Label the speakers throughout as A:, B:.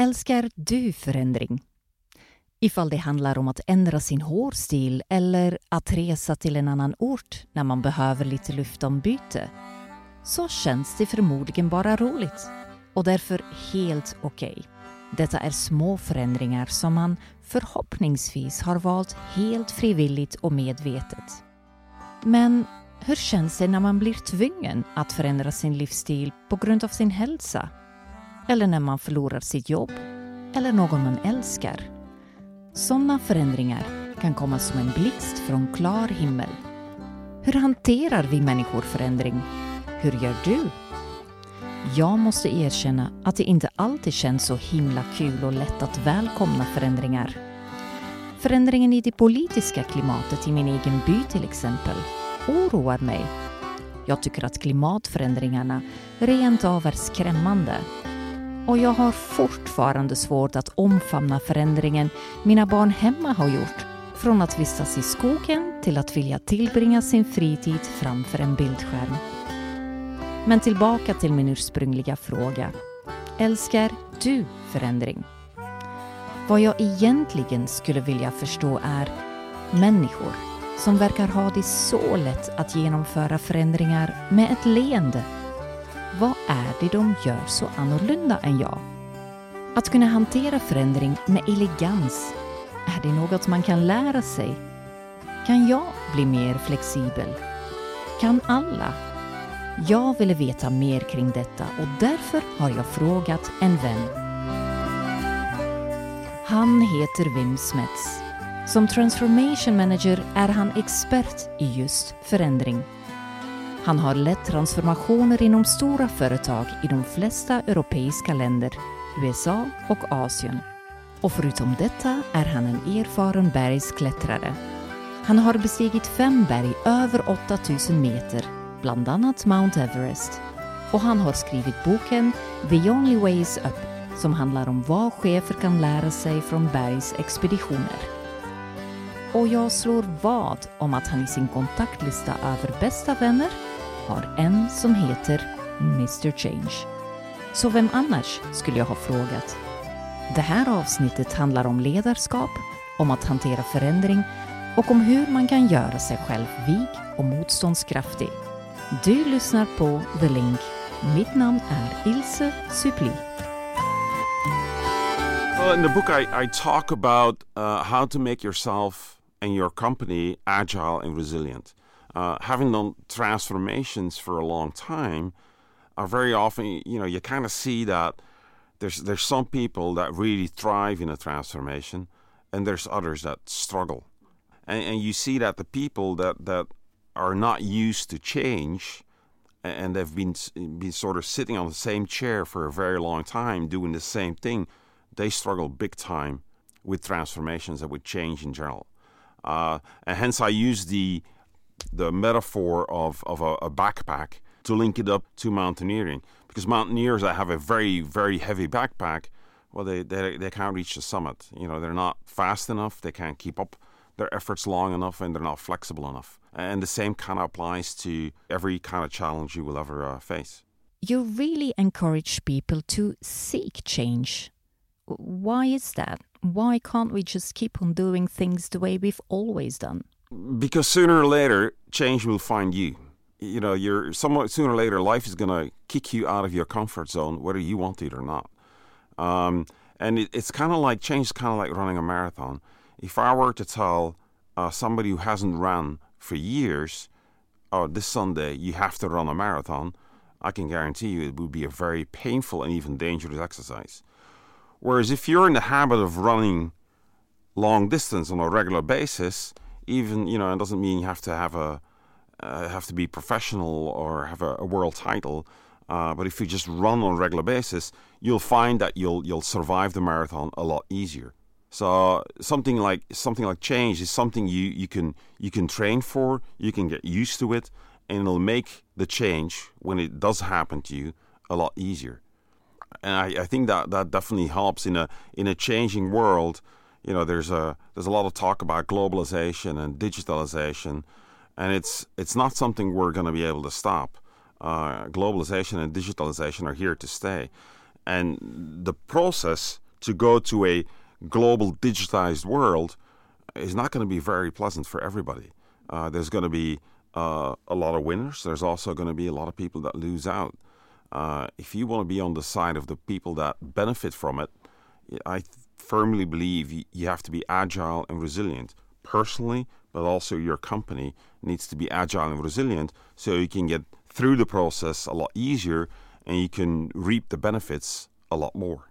A: Älskar du förändring? Ifall det handlar om att ändra sin hårstil eller att resa till en annan ort när man behöver lite luftombyte så känns det förmodligen bara roligt och därför helt okej. Okay. Detta är små förändringar som man förhoppningsvis har valt helt frivilligt och medvetet. Men hur känns det när man blir tvungen att förändra sin livsstil på grund av sin hälsa? Eller när man förlorar sitt jobb? Eller någon man älskar? Sådana förändringar kan komma som en blixt från klar himmel. Hur hanterar vi människor förändring? Hur gör du? Jag måste erkänna att det inte alltid känns så himla kul och lätt att välkomna förändringar. Förändringen i det politiska klimatet i min egen by till exempel oroar mig. Jag tycker att klimatförändringarna rent av är skrämmande. Och jag har fortfarande svårt att omfamna förändringen mina barn hemma har gjort från att vistas i skogen till att vilja tillbringa sin fritid framför en bildskärm. Men tillbaka till min ursprungliga fråga. Älskar du förändring? Vad jag egentligen skulle vilja förstå är människor som verkar ha det så lätt att genomföra förändringar med ett leende. Vad är det de gör så annorlunda än jag? Att kunna hantera förändring med elegans, är det något man kan lära sig? Kan jag bli mer flexibel? Kan alla? Jag ville veta mer kring detta och därför har jag frågat en vän. Han heter Wim Smets som transformation manager är han expert i just förändring. Han har lett transformationer inom stora företag i de flesta europeiska länder, USA och Asien. Och förutom detta är han en erfaren bergsklättrare. Han har bestigit fem berg över 8000 meter, bland annat Mount Everest. Och han har skrivit boken The Only Ways Up som handlar om vad chefer kan lära sig från bergsexpeditioner. Och jag slår vad om att han i sin kontaktlista över bästa vänner har en som heter Mr Change. Så vem annars skulle jag ha frågat? Det här avsnittet handlar om ledarskap, om att hantera förändring och om hur man kan göra sig själv vig och motståndskraftig. Du lyssnar på The Link. Mitt namn är Ilse Supli.
B: Well, in the book, I, I talk about uh, how to make yourself and your company agile and resilient. Uh, having done transformations for a long time, are very often you know you kind of see that there's there's some people that really thrive in a transformation, and there's others that struggle, and, and you see that the people that that are not used to change, and they've been been sort of sitting on the same chair for a very long time doing the same thing, they struggle big time with transformations and with change in general. Uh, and hence I use the the metaphor of, of a, a, backpack to link it up to mountaineering. Because mountaineers that have a very, very heavy backpack, well, they, they, they can't reach the summit. You know, they're not fast enough, they can't keep up their efforts long enough, and they're not flexible enough. And the same kind of applies to every kind of challenge you will ever uh, face.
A: You really encourage people to seek change. Why is that? why can't we just keep on doing things the way we've always done?
B: Because sooner or later, change will find you. You know, you're somewhat sooner or later, life is going to kick you out of your comfort zone, whether you want it or not. Um, and it, it's kind of like change is kind of like running a marathon. If I were to tell uh, somebody who hasn't run for years, oh, this Sunday you have to run a marathon, I can guarantee you it would be a very painful and even dangerous exercise. Whereas if you're in the habit of running long distance on a regular basis, even you know, it doesn't mean you have to have a uh, have to be professional or have a, a world title. Uh, but if you just run on a regular basis, you'll find that you'll you'll survive the marathon a lot easier. So something like something like change is something you, you can you can train for, you can get used to it, and it'll make the change when it does happen to you a lot easier and I, I think that that definitely helps in a in a changing world. You know, there's a there's a lot of talk about globalization and digitalization, and it's it's not something we're going to be able to stop. Uh, globalization and digitalization are here to stay, and the process to go to a global digitized world is not going to be very pleasant for everybody. Uh, there's going to be uh, a lot of winners. There's also going to be a lot of people that lose out. Uh, if you want to be on the side of the people that benefit from it, I firmly believe you have to be agile and resilient. Personally, but also your company needs to be agile and resilient so you can get through the process a lot easier and you can reap the benefits a lot more.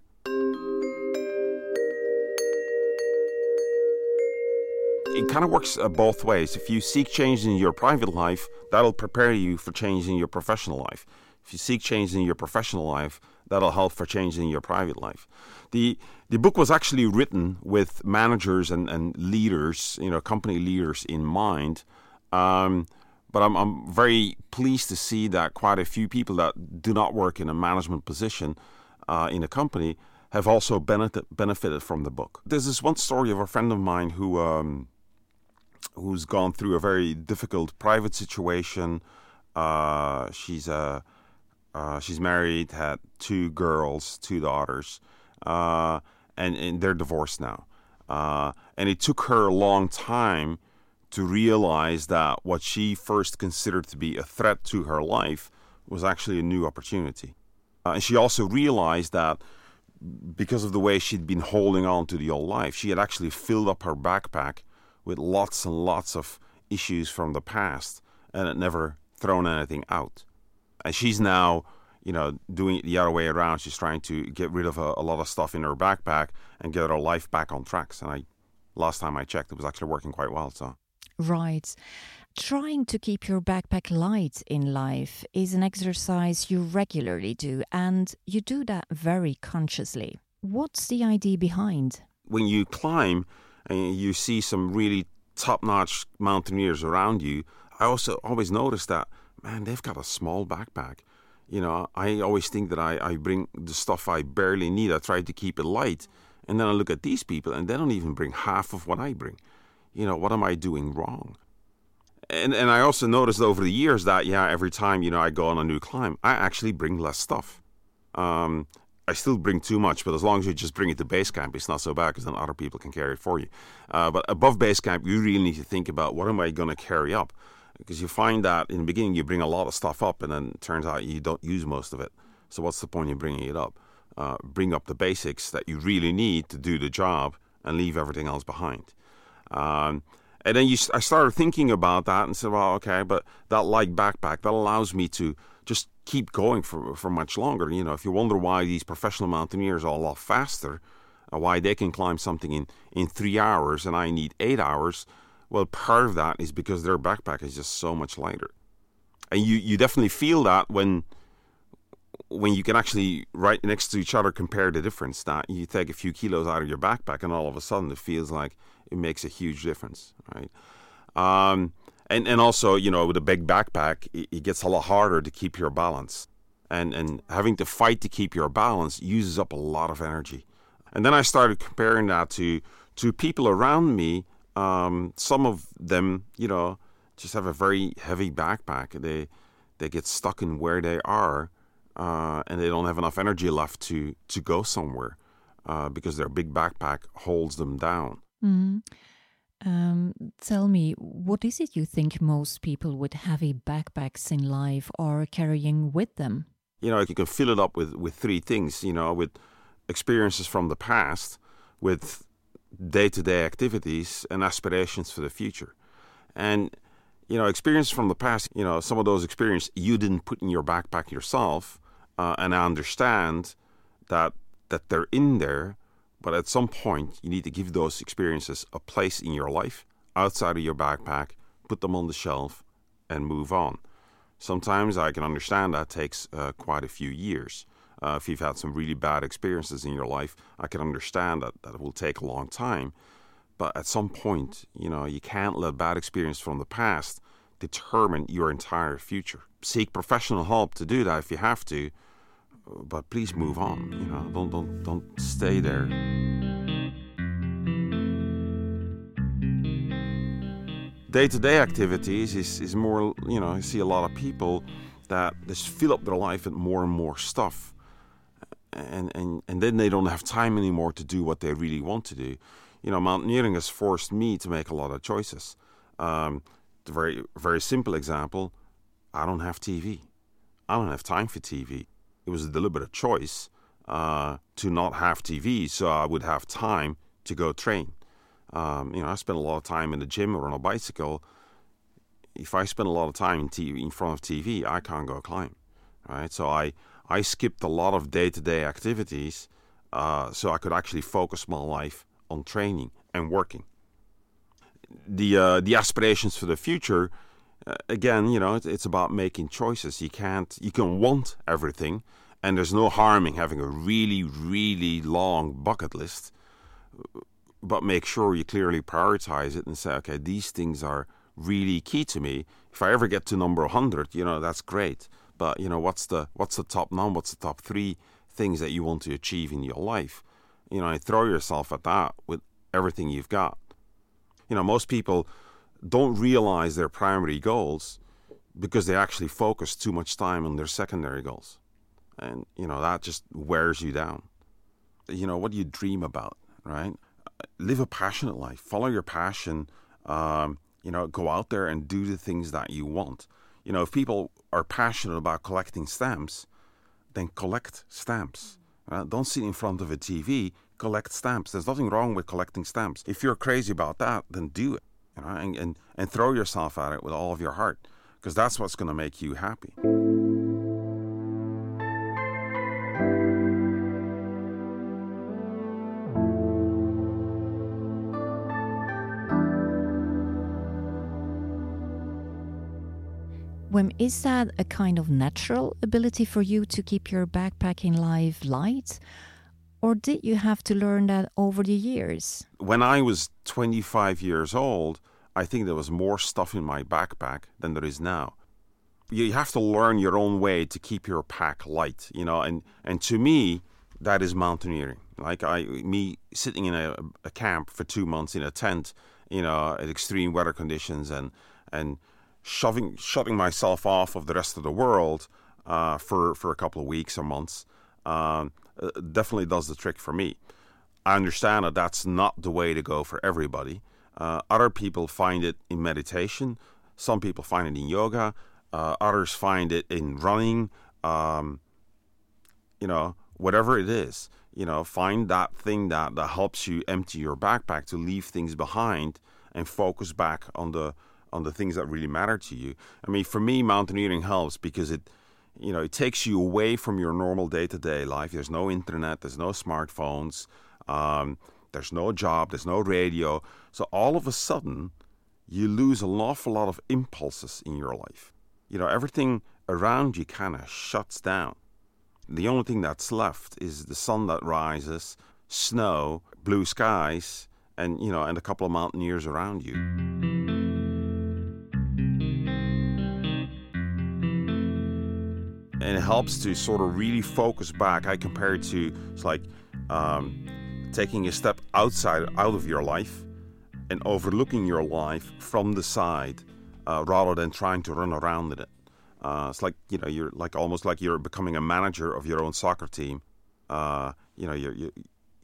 B: It kind of works uh, both ways. If you seek change in your private life, that'll prepare you for change in your professional life. If you seek change in your professional life, that'll help for changing your private life. The the book was actually written with managers and, and leaders, you know, company leaders in mind. Um, but I'm, I'm very pleased to see that quite a few people that do not work in a management position uh, in a company have also benefit, benefited from the book. There's this one story of a friend of mine who um, who's gone through a very difficult private situation. Uh, she's a uh, she's married, had two girls, two daughters, uh, and, and they're divorced now. Uh, and it took her a long time to realize that what she first considered to be a threat to her life was actually a new opportunity. Uh, and she also realized that because of the way she'd been holding on to the old life, she had actually filled up her backpack with lots and lots of issues from the past and had never thrown anything out and she's now you know doing it the other way around. She's trying to get rid of a, a, lot of stuff in her backpack and get her life back on tracks. And i last time i checked it was actually working quite well so.
A: Right. Trying to keep your backpack light in life is an exercise you regularly do and you do that very consciously. What's the idea behind?
B: When you climb and you see some really top-notch mountaineers around you i also always notice that man, they've got a small backpack. You know, I always think that I, I bring the stuff I barely need. I try to keep it light. And then I look at these people and they don't even bring half of what I bring. You know, what am I doing wrong? And and I also noticed over the years that yeah, every time you know I go on a new climb, I actually bring less stuff. Um, I still bring too much, but as long as you just bring it to base camp, it's not so bad because then other people can carry it for you. Uh, but above base camp, you really need to think about what am I going to carry up because you find that in the beginning you bring a lot of stuff up and then turns out you don't use most of it. So what's the point in bringing it up? Uh, bring up the basics that you really need to do the job and leave everything else behind. Um, and then you, I started thinking about that and said, well, okay, but that light backpack that allows me to just keep going for for much longer. You know, if you wonder why these professional mountaineers are a lot faster, uh, why they can climb something in in three hours and I need eight hours, well, part of that is because their backpack is just so much lighter, and you you definitely feel that when when you can actually right next to each other compare the difference. That you take a few kilos out of your backpack, and all of a sudden it feels like it makes a huge difference, right? Um, and and also, you know, with a big backpack, it, it gets a lot harder to keep your balance, and and having to fight to keep your balance uses up a lot of energy. And then I started comparing that to to people around me um, some of them, you know, just have a very heavy backpack. They they get stuck in where they are, uh, and they don't have enough energy left to to go somewhere uh, because their big backpack holds them down.
A: Mm. Um, tell me, what is it you think most people with heavy backpacks in life are carrying with them?
B: You know, you can fill it up with with three things. You know, with experiences from the past, with day to day activities and aspirations for the future. And, you know, experience from the past, you know, some of those experiences you didn't put in your backpack yourself. Uh, and I understand that, that they're in there, but at some point you need to give those experiences a place in your life outside of your backpack, put them on the shelf, and move on. Sometimes I can understand that takes uh, quite a few years. Uh, if you've had some really bad experiences in your life, I can understand that, that it will take a long time. But at some point, you know, you can't let bad experience from the past determine your entire future. Seek professional help to do that if you have to, but please move on. You know, don't don't don't stay there. Day-to-day activities is, is more, you know, I see a lot of people that just fill up their life with more and more stuff and, and, and then they don't have time anymore to do what they really want to do. You know, mountaineering has forced me to make a lot of choices. Um, the very very simple example, I don't have TV. I don't have time for TV. It was a deliberate choice uh, to not have TV, so I would have time to go train. Um, you know, I spend a lot of time in the gym or on a bicycle. If I spend a lot of time in TV in front of TV, I can't go climb, right? So I I skipped a lot of day-to-day activities, uh, so I could actually focus my life on training and working. The uh, the aspirations for the future, uh, again, you know, it's, it's about making choices. You can't you can want everything, and there's no harm in having a really really long bucket list but make sure you clearly prioritize it and say, okay, these things are really key to me. If I ever get to number 100, you know, that's great. But, you know, what's the what's the top number? What's the top three things that you want to achieve in your life? You know, and throw yourself at that with everything you've got. You know, most people don't realize their primary goals because they actually focus too much time on their secondary goals. And, you know, that just wears you down. You know, what do you dream about, right? live a passionate life. Follow your passion. Um, you know, go out there and do the things that you want. You know, if people are passionate about collecting stamps, then collect stamps. Uh, don't sit in front of a TV. Collect stamps. There's nothing wrong with collecting stamps. If you're crazy about that, then do it. You know, and, and, and throw yourself at it with all of your heart, because that's what's going to make you happy.
A: Wim, is that a kind of natural ability for you to keep your backpacking life light? Or did you have to learn that over the years?
B: When I was 25 years old, I think there was more stuff in my backpack than there is now. You have to learn your own way to keep your pack light, you know, and, and to me, that is mountaineering. Like I, me sitting in a, a camp for two months in a tent, you know, at extreme weather conditions and, and shoving shutting myself off of the rest of the world uh, for for a couple of weeks or months um, uh, definitely does the trick for me. I understand that that's not the way to go for everybody. Uh, other people find it in meditation. Some people find it in yoga. Uh, others find it in running. Um, you know, whatever it is, you know, find that thing that, that helps you empty your backpack to leave things behind and focus back on the on the things that really matter to you. I mean, for me, mountaineering helps because it, you know, it takes you away from your normal day-to-day life. There's no internet, there's no smartphones, um, there's no job, there's no radio. So all of a sudden, you lose an awful lot of impulses in your life. You know, everything around you kind of shuts down. The only thing that's left is the sun that rises, snow, blue skies, and you know, and a couple of mountaineers around you. And it helps to sort of really focus back. I compare it to it's like um, taking a step outside out of your life and overlooking your life from the side uh, rather than trying to run around in it. Uh, it's like you know you're like almost like you're becoming a manager of your own soccer team. Uh, you know you're, you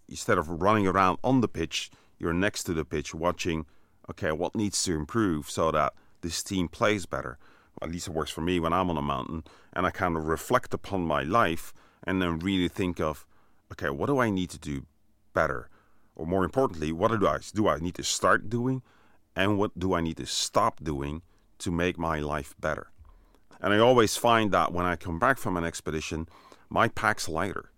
B: instead of running around on the pitch, you're next to the pitch watching. Okay, what needs to improve so that this team plays better? At least it works for me when I'm on a mountain and I kind of reflect upon my life and then really think of, okay, what do I need to do better? Or more importantly, what do I do I need to start doing and what do I need to stop doing to make my life better? And I always find that when I come back from an expedition, my pack's lighter.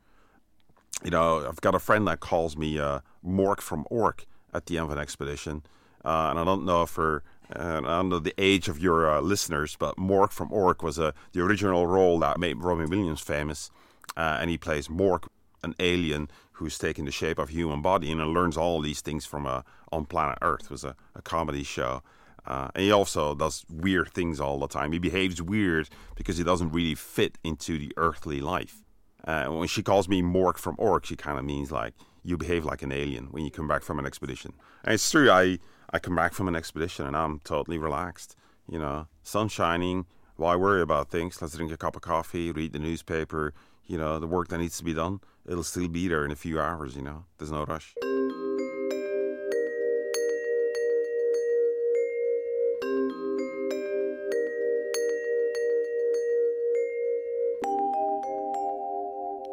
B: You know, I've got a friend that calls me uh, Mork from Ork at the end of an expedition. Uh, and I don't know if for and I don't know the age of your uh, listeners, but Mork from Ork was uh, the original role that made Robin Williams famous. Uh, and he plays Mork, an alien who's taken the shape of a human body and learns all these things from uh, on planet Earth. It was a, a comedy show. And he also does weird things all the time. He behaves weird because he doesn't really fit into the earthly life. When she calls me Mork from Ork, she kind of means like you behave like an alien when you come back from an expedition. And it's true. I I come back from an expedition and I'm totally relaxed. You know, sun shining. Why worry about things? Let's drink a cup of coffee, read the newspaper, you know, the work that needs to be done, it'll still be there in a few hours, you know. There's no rush.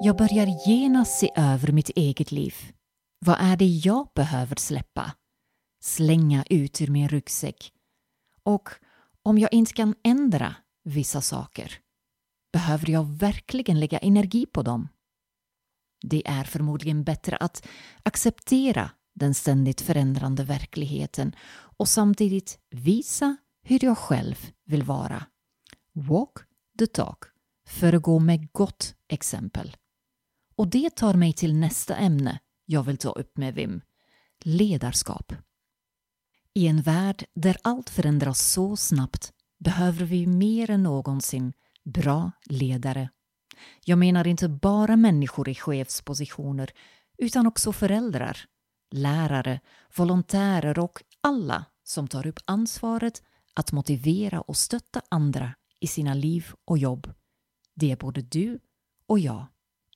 A: Jag börjar genast se över mitt eget liv. Vad är det jag behöver släppa? Slänga ut ur min ryggsäck? Och om jag inte kan ändra vissa saker, behöver jag verkligen lägga energi på dem? Det är förmodligen bättre att acceptera den ständigt förändrande verkligheten och samtidigt visa hur jag själv vill vara. Walk the talk. Föregå med gott exempel. Och det tar mig till nästa ämne jag vill ta upp med Vim. Ledarskap. I en värld där allt förändras så snabbt behöver vi mer än någonsin bra ledare. Jag menar inte bara människor i chefspositioner utan också föräldrar, lärare, volontärer och alla som tar upp ansvaret att motivera och stötta andra i sina liv och jobb. Det är både du och jag.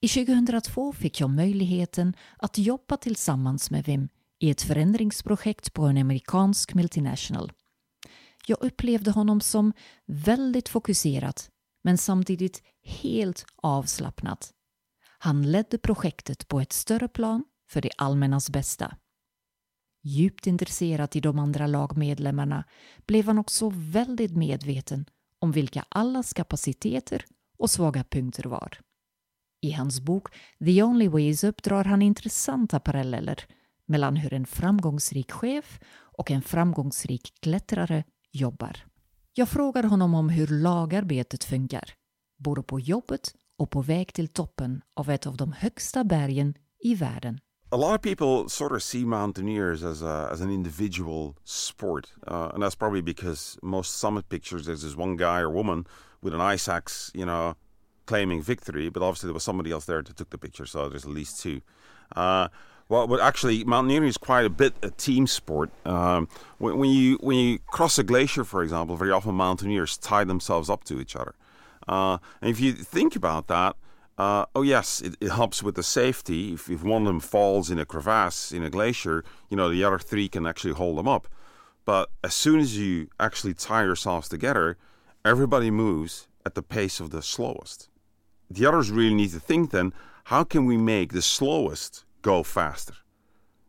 A: I 2002 fick jag möjligheten att jobba tillsammans med VIM i ett förändringsprojekt på en amerikansk multinational. Jag upplevde honom som väldigt fokuserad men samtidigt helt avslappnad. Han ledde projektet på ett större plan för det allmännas bästa. Djupt intresserad i de andra lagmedlemmarna blev han också väldigt medveten om vilka allas kapaciteter och svaga punkter var. I hans bok The Only Ways Up drar han intressanta paralleller mellan hur en framgångsrik chef och en framgångsrik klättrare jobbar. Jag frågar honom om hur lagarbetet funkar, både på jobbet och på väg till toppen av ett av de högsta bergen i världen.
B: a lot of people sort of see mountaineers as a, as an individual sport, uh, and that's probably because most summit pictures there's this one guy or woman with an ice axe, you know, claiming victory. But obviously there was somebody else there that took the picture, so there's at least two. Uh, well, but actually, mountaineering is quite a bit a team sport. Um, when, when you when you cross a glacier, for example, very often mountaineers tie themselves up to each other. Uh, and if you think about that, uh, oh yes, it, it, helps with the safety. If, if one of them falls in a crevasse in a glacier, you know the other three can actually hold them up. But as soon as you actually tie yourselves together, everybody moves at the pace of the slowest. The others really need to think then: how can we make the slowest go faster?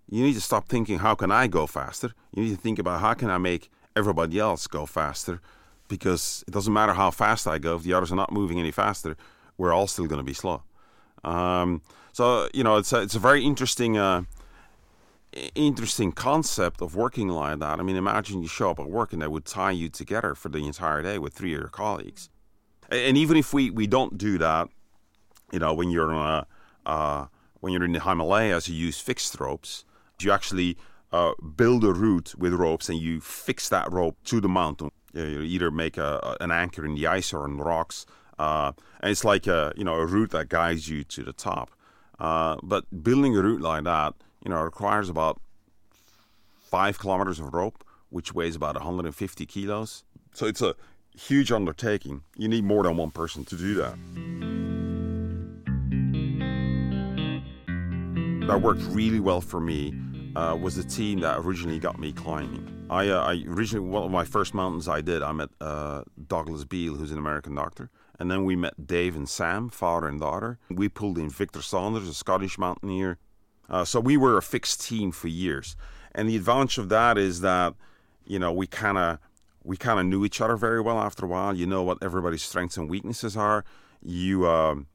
B: You need to stop thinking, how can I go faster? You need to think about how can I make everybody else go faster? Because it doesn't matter how fast I go if the others are not moving any faster we're all still going to be slow. Um, so you know, it's a, it's a very interesting uh, interesting concept of working like that. I mean, imagine you show up at work and they would tie you together for the entire day with three of your colleagues. And even if we, we don't do that, you know, when you're uh, uh, when you're in the Himalayas, you use fixed ropes. You actually uh, build a route with ropes and you fix that rope to the mountain. You either make a, an anchor in the ice or in the rocks uh, and it's like a you know a route that guides you to the top. Uh, but building a route like that, you know, requires about five kilometers of rope, which weighs about 150 kilos. So it's a huge undertaking. You need more than one person to do that. That worked really well for me. Uh, was the team that originally got me climbing. I, uh, I originally one of my first mountains I did. I met uh, Douglas Beale, who's an American doctor, and then we met Dave and Sam, father and daughter. We pulled in Victor Saunders, a Scottish mountaineer. Uh, so we were a fixed team for years. And the advantage of that is that, you know, we kind of we kind of knew each other very well after a while. You know what everybody's strengths and weaknesses are. You um,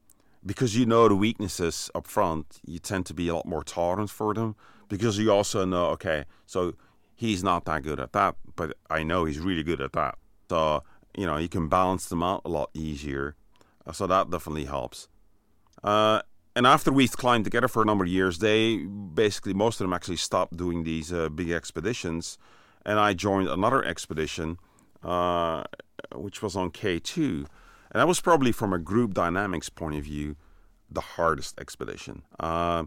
B: because you know the weaknesses up front, you tend to be a lot more tolerant for them because you also know, okay, so he's not that good at that, but I know he's really good at that. So you know you can balance them out a lot easier. Uh, so that definitely helps. Uh, and after we climbed together for a number of years, they basically most of them actually stopped doing these uh, big expeditions, and I joined another expedition, uh, which was on K two, and that was probably from a group dynamics point of view, the hardest expedition. Uh,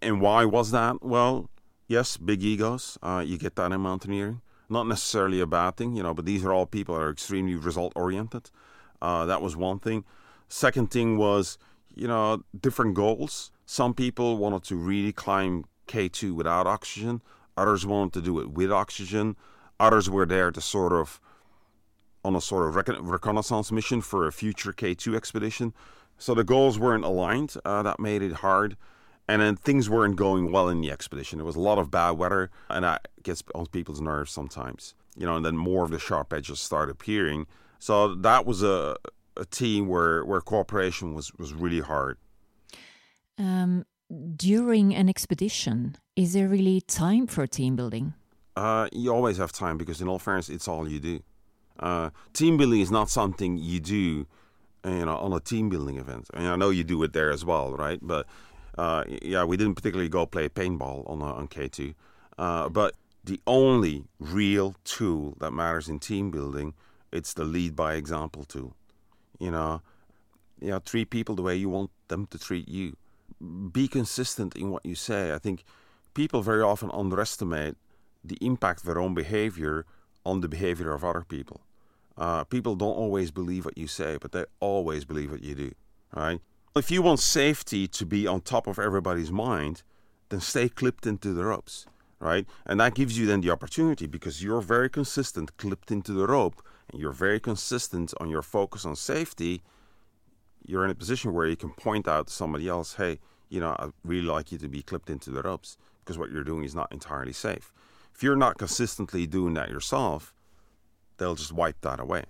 B: and why was that? Well, yes, big egos. Uh, you get that in mountaineering not necessarily a bad thing, you know, but these are all people that are extremely result oriented. Uh, that was one thing. Second thing was you know, different goals. Some people wanted to really climb K2 without oxygen. Others wanted to do it with oxygen. Others were there to sort of on a sort of recon- reconnaissance mission for a future K2 expedition. So the goals weren't aligned. Uh, that made it hard. And then things weren't going well in the expedition. There was a lot of bad weather, and that gets on people's nerves sometimes. You know, and then more of the sharp edges start appearing. So that was a, a team where, where cooperation was, was really hard.
A: Um, during an expedition, is there really time for team building?
B: Uh, you always have time because, in all fairness, it's all you do. Uh, team building is not something you do, you know, on a team building event. I, mean, I know you do it there as well, right? But uh, yeah, we didn't particularly go play paintball on uh, on K two. Uh, but the only real tool that matters in team building, it's the lead by example tool. You know, you know, treat people the way you want them to treat you. Be consistent in what you say. I think people very often underestimate the impact of their own behavior on the behavior of other people. Uh, people don't always believe what you say, but they always believe what you do. Right? If you want safety to be on top of everybody's mind, then stay clipped into the ropes. Right? And that gives you then the opportunity because you're very consistent, clipped into the rope, and you're very consistent on your focus on safety. You're in a position where you can point out to somebody else, hey, you know, I'd really like you to be clipped into the ropes because what you're doing is not entirely safe. If you're not consistently doing that yourself, they'll just wipe that away.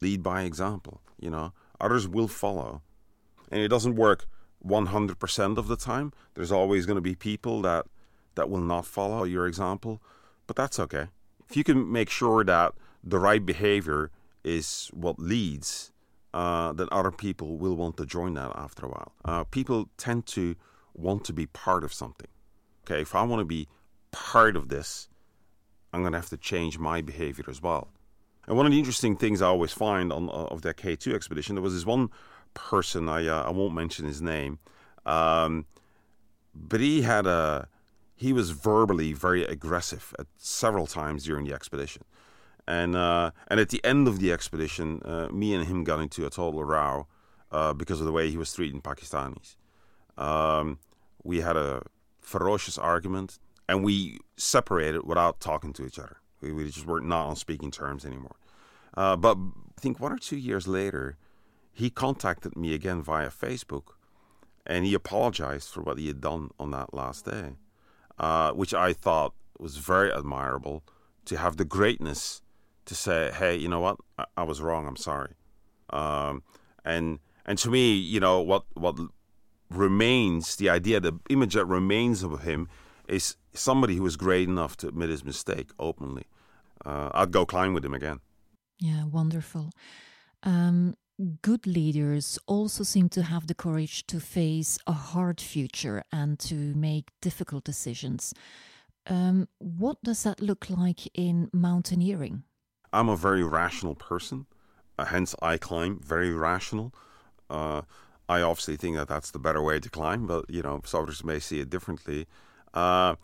B: Lead by example, you know. Others will follow. And it doesn't work 100% of the time. There's always going to be people that that will not follow your example, but that's okay. If you can make sure that the right behavior is what leads, uh, then other people will want to join that after a while. Uh, people tend to want to be part of something. Okay, if I want to be part of this, I'm going to have to change my behavior as well. And one of the interesting things I always find on uh, of that K2 expedition, there was this one person I uh, I won't mention his name, um, but he had a he was verbally very aggressive at several times during the expedition, and uh, and at the end of the expedition, uh, me and him got into a total row uh, because of the way he was treating Pakistanis. Um, we had a ferocious argument and we separated without talking to each other. We, we just were not on speaking terms anymore. Uh, but I think one or two years later, he contacted me again via Facebook, and he apologized for what he had done on that last day, uh, which I thought was very admirable. To have the greatness to say, "Hey, you know what? I, I was wrong. I'm sorry." Um, and and to me, you know what what remains the idea, the image that remains of him is somebody who was great enough to admit his mistake openly. Uh, I'd go climb with him again.
A: Yeah, wonderful. Um, good leaders also seem to have the courage to face a hard future and to make difficult decisions. Um, what does that look like in mountaineering?
B: I'm a very rational person, uh, hence I climb very rational. Uh, I obviously think that that's the better way to climb, but you know, others may see it differently. Uh,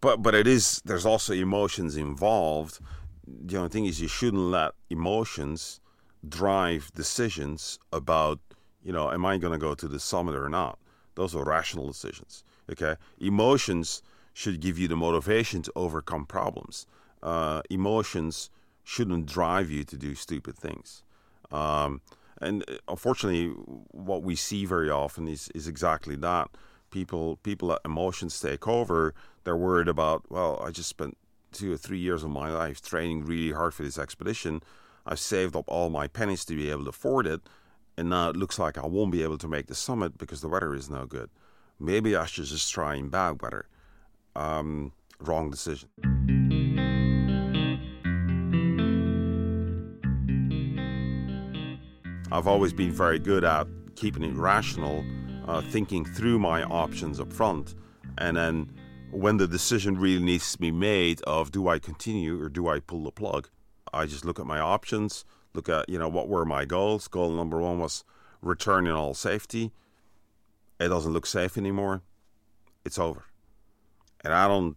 B: but but it is there's also emotions involved. The only thing is you shouldn't let emotions drive decisions about you know am I going to go to the summit or not. Those are rational decisions. Okay, emotions should give you the motivation to overcome problems. Uh, emotions shouldn't drive you to do stupid things. Um, and uh, unfortunately, what we see very often is, is exactly that people people let emotions take over. They're worried about well, I just spent two or three years of my life training really hard for this expedition. I've saved up all my pennies to be able to afford it, and now it looks like I won't be able to make the summit because the weather is no good. Maybe I should just try in bad weather. Um, wrong decision. I've always been very good at keeping it rational uh, thinking through my options up front. And then when the decision really needs to be made of do I continue or do I pull the plug, I just look at my options, look at, you know, what were my goals. Goal number one was return in all safety. It doesn't look safe anymore. It's over. And I don't,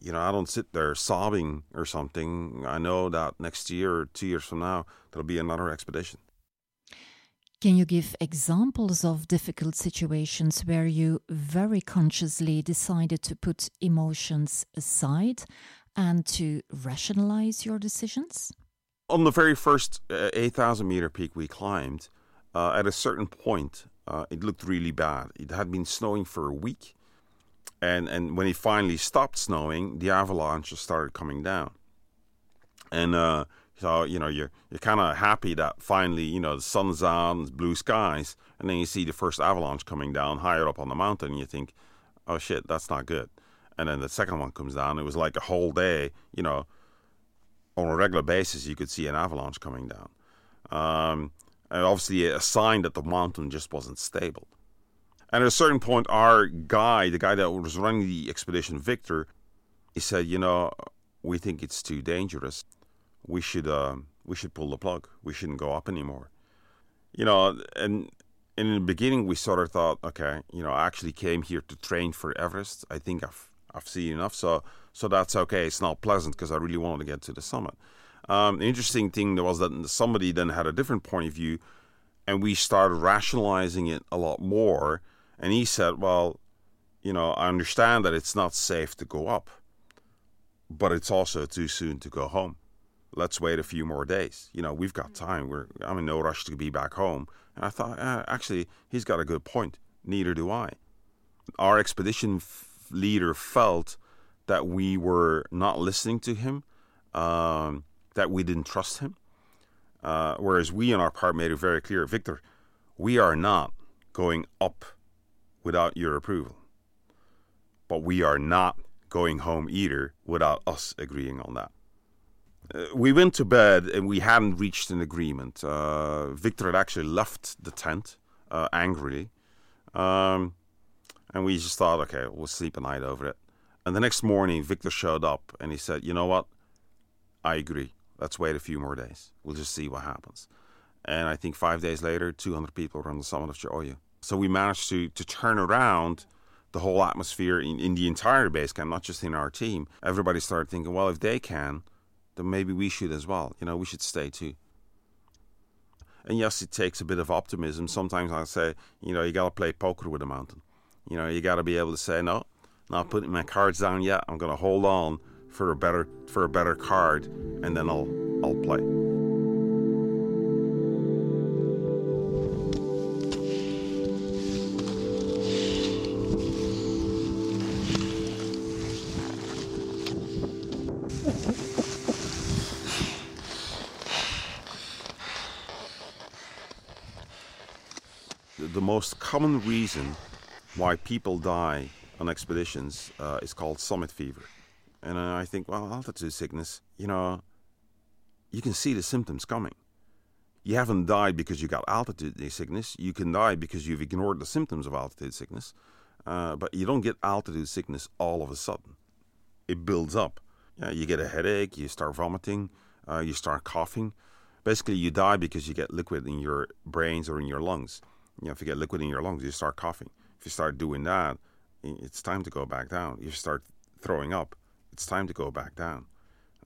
B: you know, I don't sit there sobbing or something. I know that next year or two years from now, there'll be another expedition.
A: Can you give examples of difficult situations where you very consciously decided to put emotions aside and to rationalize your decisions?
B: On the very first uh, 8,000 meter peak we climbed, uh, at a certain point, uh, it looked really bad. It had been snowing for a week. And, and when it finally stopped snowing, the avalanches started coming down. And uh, so you know you're you're kind of happy that finally you know the sun's out, blue skies, and then you see the first avalanche coming down higher up on the mountain, and you think, oh shit, that's not good. And then the second one comes down. It was like a whole day, you know, on a regular basis, you could see an avalanche coming down. Um, and obviously, a sign that the mountain just wasn't stable. And at a certain point, our guy, the guy that was running the expedition, Victor, he said, you know, we think it's too dangerous we should uh, we should pull the plug. We shouldn't go up anymore. You know, and, and in the beginning we sort of thought, okay, you know, I actually came here to train for Everest. I think I've I've seen enough, so so that's okay. It's not pleasant because I really wanted to get to the summit. Um, the interesting thing was that somebody then had a different point of view, and we started rationalizing it a lot more. And he said, well, you know, I understand that it's not safe to go up, but it's also too soon to go home let's wait a few more days. You know, we've got time. We're I'm in no rush to be back home. And I thought, eh, actually, he's got a good point. Neither do I. Our expedition f- leader felt that we were not listening to him, um, that we didn't trust him. Uh, whereas we on our part made it very clear, Victor, we are not going up without your approval. But we are not going home either without us agreeing on that. We went to bed and we hadn't reached an agreement. Uh, Victor had actually left the tent uh, angrily. Um, and we just thought, okay, we'll sleep a night over it. And the next morning, Victor showed up and he said, you know what? I agree. Let's wait a few more days. We'll just see what happens. And I think five days later, 200 people were on the summit of Cho Oyu. So we managed to, to turn around the whole atmosphere in, in the entire base camp, not just in our team. Everybody started thinking, well, if they can, then maybe we should as well. You know, we should stay too. And yes, it takes a bit of optimism. Sometimes I say, you know, you got to play poker with the mountain. You know, you got to be able to say, no, not putting my cards down yet. I'm going to hold on for a better for a better card, and then I'll I'll play. Most common reason why people die on expeditions uh, is called summit fever. And I think, well, altitude sickness, you know, you can see the symptoms coming. You haven't died because you got altitude sickness. You can die because you've ignored the symptoms of altitude sickness. Uh, but you don't get altitude sickness all of a sudden. It builds up. Yeah, you get a headache, you start vomiting, uh, you start coughing. Basically, you die because you get liquid in your brains or in your lungs. You know, if you get liquid in your lungs, you start coughing. If you start doing that, it's time to go back down. If you start throwing up, it's time to go back down.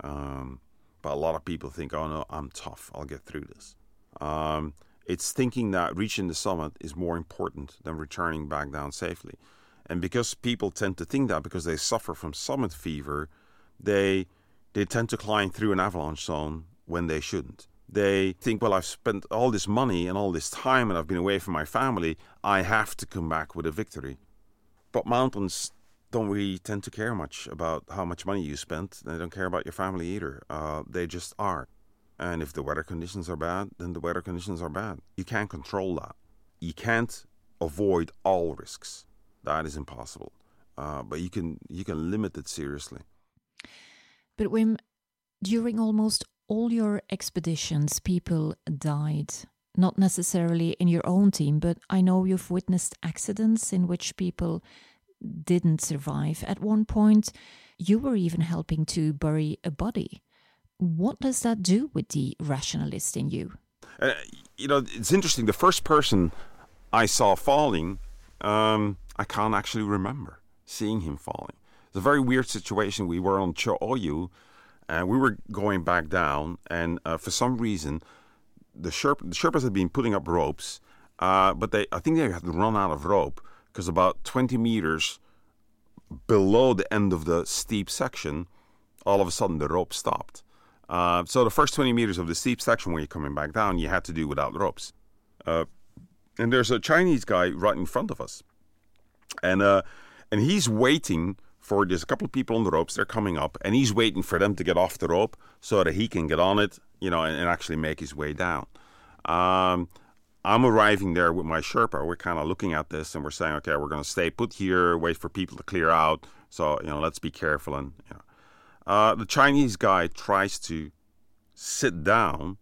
B: Um, but a lot of people think, oh no, I'm tough. I'll get through this. Um, it's thinking that reaching the summit is more important than returning back down safely. And because people tend to think that because they suffer from summit fever, they they tend to climb through an avalanche zone when they shouldn't they think, well, I've spent all this money and all this time and I've been away from my family. I have to come back with a victory. But mountains don't really tend to care much about how much money you spent. They don't care about your family either. Uh, they just are. And if the weather conditions are bad, then the weather conditions are bad. You can't control that. You can't avoid all risks. That is impossible. Uh, but you can you can limit it seriously.
A: But Wim, during almost all your expeditions, people died. Not necessarily in your own team, but I know you've witnessed accidents in which people didn't survive. At one point, you were even helping to bury a body. What does that do with the rationalist in you?
B: Uh, you know, it's interesting. The first person I saw falling, um, I can't actually remember seeing him falling. It's a very weird situation. We were on Cho Oyu, and we were going back down, and uh, for some reason, the, Sherp, the Sherpas had been putting up ropes, uh, but they I think they had run out of rope because about 20 meters below the end of the steep section, all of a sudden the rope stopped. Uh, so the first 20 meters of the steep section where you're coming back down, you had to do without ropes. Uh, and there's a Chinese guy right in front of us, and uh, and he's waiting for there's a couple of people on the ropes. They're coming up, and he's waiting for them to get off the rope so that he can get on it, you know, and, and actually make his way down. Um, I'm arriving there with my Sherpa. We're kind of looking at this and we're saying, okay, we're going to stay put here, wait for people to clear out. So, you know, let's be careful. And, you know. Uh, the Chinese guy tries to sit down,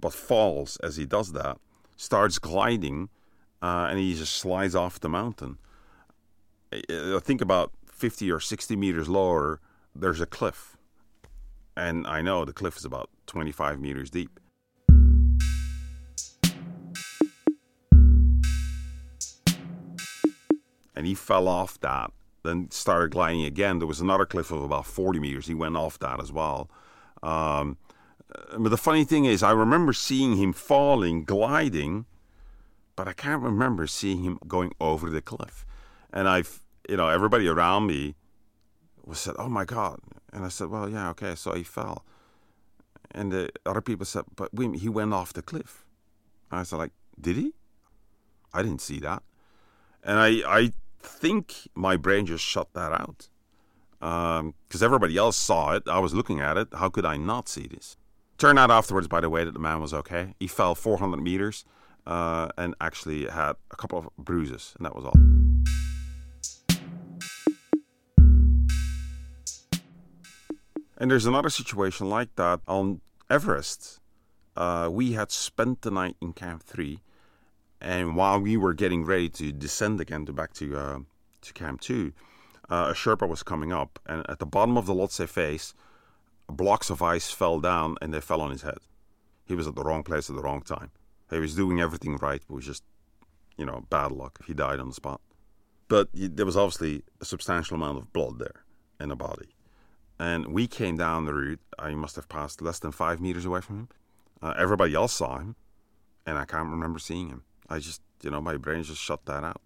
B: but falls as he does that, starts gliding, uh, and he just slides off the mountain. I think about 50 or 60 meters lower, there's a cliff. And I know the cliff is about 25 meters deep. and he fell off that. Then started gliding again. There was another cliff of about 40 meters. He went off that as well. Um, but the funny thing is, I remember seeing him falling, gliding, but I can't remember seeing him going over the cliff. And I've, you know, everybody around me was said, "Oh my God!" And I said, "Well, yeah, okay." So he fell, and the other people said, "But he went off the cliff." I said, "Like, did he? I didn't see that." And I, I think my brain just shut that out. Because um, everybody else saw it. I was looking at it. How could I not see this? Turned out afterwards, by the way, that the man was okay. He fell 400 meters uh, and actually had a couple of bruises, and that was all. And there's another situation like that on Everest. Uh, we had spent the night in Camp 3 and while we were getting ready to descend again to back to uh, to Camp Two, uh, a Sherpa was coming up, and at the bottom of the Lhotse face, blocks of ice fell down and they fell on his head. He was at the wrong place at the wrong time. He was doing everything right, but it was just, you know, bad luck. He died on the spot. But there was obviously a substantial amount of blood there in the body. And we came down the route. I must have passed less than five meters away from him. Uh, everybody else saw him, and I can't remember seeing him. I just, you know, my brain just shut that out.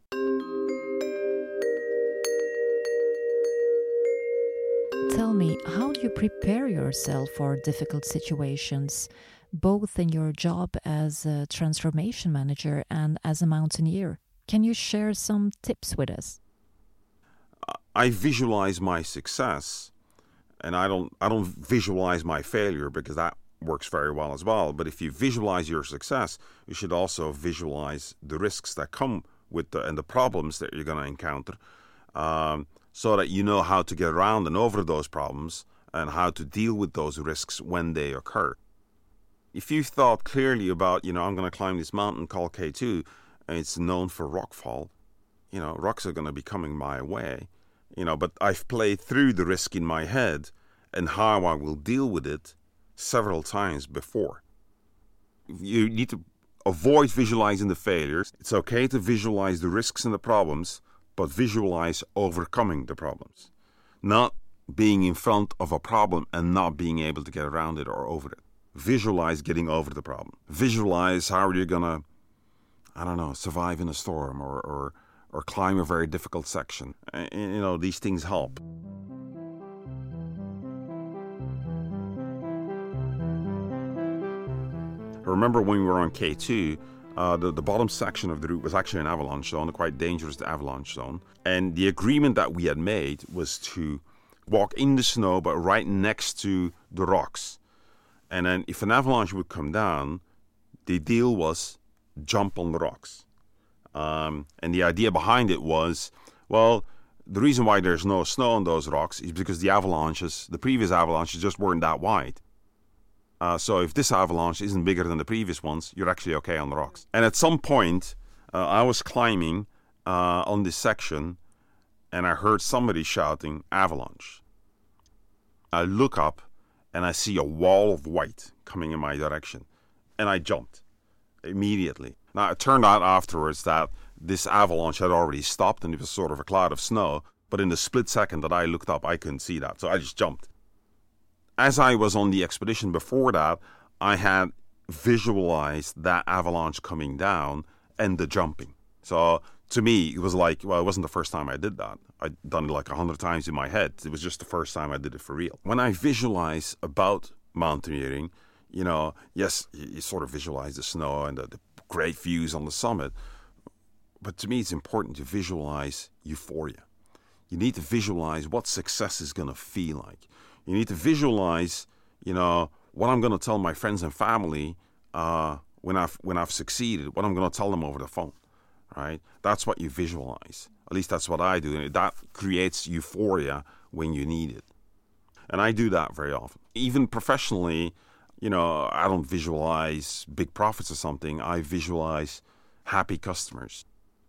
A: Tell me, how do you prepare yourself for difficult situations, both in your job as a transformation manager and as a mountaineer? Can you share some tips with us?
B: I visualize my success and I don't I don't visualize my failure because that works very well as well. But if you visualize your success, you should also visualize the risks that come with the and the problems that you're going to encounter, um, so that you know how to get around and over those problems and how to deal with those risks when they occur. If you thought clearly about, you know, I'm going to climb this mountain called K2, and it's known for rockfall, you know, rocks are going to be coming my way, you know, but I've played through the risk in my head and how I will deal with it several times before. You need to avoid visualizing the failures. It's okay to visualize the risks and the problems, but visualize overcoming the problems, not being in front of a problem and not being able to get around it or over it. Visualize getting over the problem. Visualize how you're gonna, I don't know, survive in a storm or or, or climb a very difficult section. You know, these things help. I remember when we were on K2, uh, the, the bottom section of the route was actually an avalanche zone, a quite dangerous avalanche zone. And the agreement that we had made was to walk in the snow, but right next to the rocks. And then if an avalanche would come down, the deal was jump on the rocks. Um, and the idea behind it was, well, the reason why there's no snow on those rocks is because the avalanches, the previous avalanches, just weren't that wide. Uh, so if this avalanche isn't bigger than the previous ones, you're actually okay on the rocks. And at some point, uh, I was climbing uh, on this section, and I heard somebody shouting avalanche. I look up, and I see a wall of white coming in my direction, and I jumped immediately. Now it turned out afterwards that this avalanche had already stopped, and it was sort of a cloud of snow. But in the split second that I looked up, I couldn't see that, so I just jumped as I was on the expedition before that, I had visualized that avalanche coming down and the jumping. So to me, it was like, well, it wasn't the first time I did that. I'd done it like a hundred times in my head. It was just the first time I did it for real. When I visualize about mountaineering, you know, yes, you, sort of visualize the snow and the, the great views on the summit. But to me, it's important to visualize euphoria. You need to visualize what success is going to feel like. You need to visualize, you know, what I'm going to tell my friends and family uh, when I've when I've succeeded. What I'm going to tell them over the phone, right? That's what you visualize. At least that's what I do, and that creates euphoria when you need it. And I do that very often. Even professionally, you know, I don't visualize big profits or something. I visualize happy customers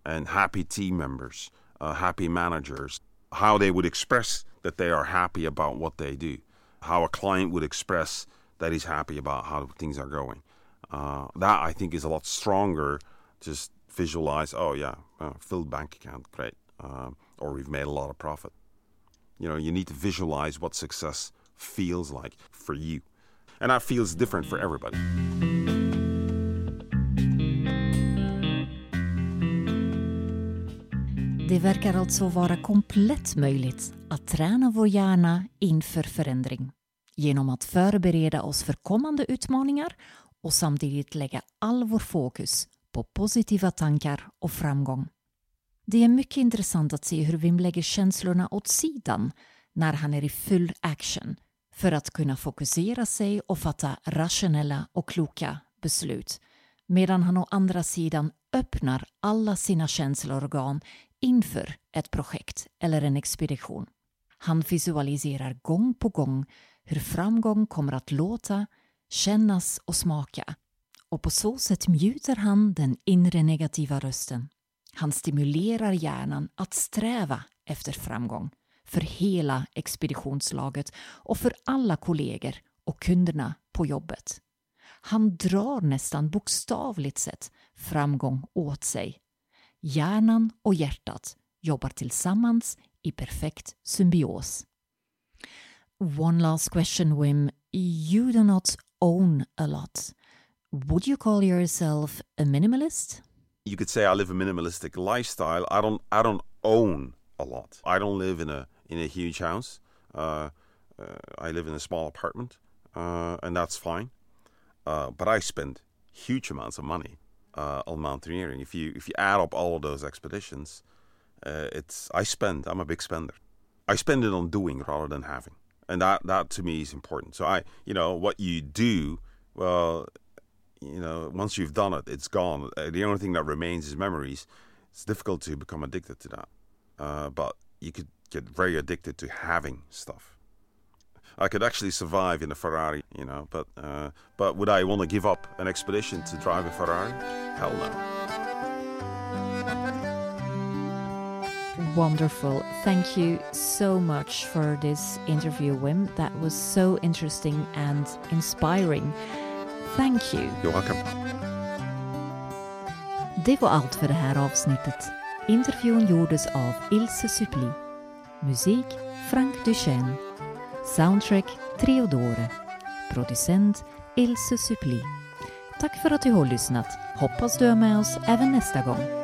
B: and happy team members, uh, happy managers, how they would express that they are happy about what they do, how a client would express that he's happy about how things are going. Uh, that I think is a lot stronger. Just visualize, oh yeah, uh, filled bank account, great, uh, or we've made a lot of profit. You know, you need to visualize what success feels like for you, and that feels different for everybody.
A: Det verkar alltså vara komplett möjligt att träna vår hjärna inför förändring genom att förbereda oss för kommande utmaningar och samtidigt lägga all vår fokus på positiva tankar och framgång. Det är mycket intressant att se hur Wim lägger känslorna åt sidan när han är i full action för att kunna fokusera sig och fatta rationella och kloka beslut medan han å andra sidan öppnar alla sina känsloorgan inför ett projekt eller en expedition. Han visualiserar gång på gång hur framgång kommer att låta, kännas och smaka och på så sätt mjuter han den inre negativa rösten. Han stimulerar hjärnan att sträva efter framgång för hela expeditionslaget och för alla kollegor och kunderna på jobbet. Han drar nästan bokstavligt sett framgång åt sig. Hjärnan och hjärtat jobbar tillsammans i perfekt symbios. One last question, Wim. You do not own a lot. Would you call yourself a minimalist?
B: You could say I live a minimalistic lifestyle. I don't. I don't own a lot. I don't live in a in a huge house. Uh, uh, I live in a small apartment, uh, and that's fine. Uh, but I spend huge amounts of money uh, on mountaineering. If you if you add up all of those expeditions, it's I spend. I'm a big spender. I spend it on doing rather than having, and that that to me is important. So I, you know, what you do, well, you know, once you've done it, it's gone. The only thing that remains is memories. It's difficult to become addicted to that, uh, but you could get very addicted to having stuff. I could actually survive in a Ferrari, you know, but uh, but would I want to give up an expedition to drive a Ferrari? Hell no.
A: Wonderful. Thank you so much for this interview, Wim. That was so interesting and inspiring. Thank you.
B: You're welcome.
A: Det var allt för det här avsnittet. Intervjun gjordes av Ilse Suppli. Musik Frank Duchenne. Soundtrack Treodore. Producent Ilse Suppli. Tack för att du har lyssnat. Hoppas du är med oss även nästa gång.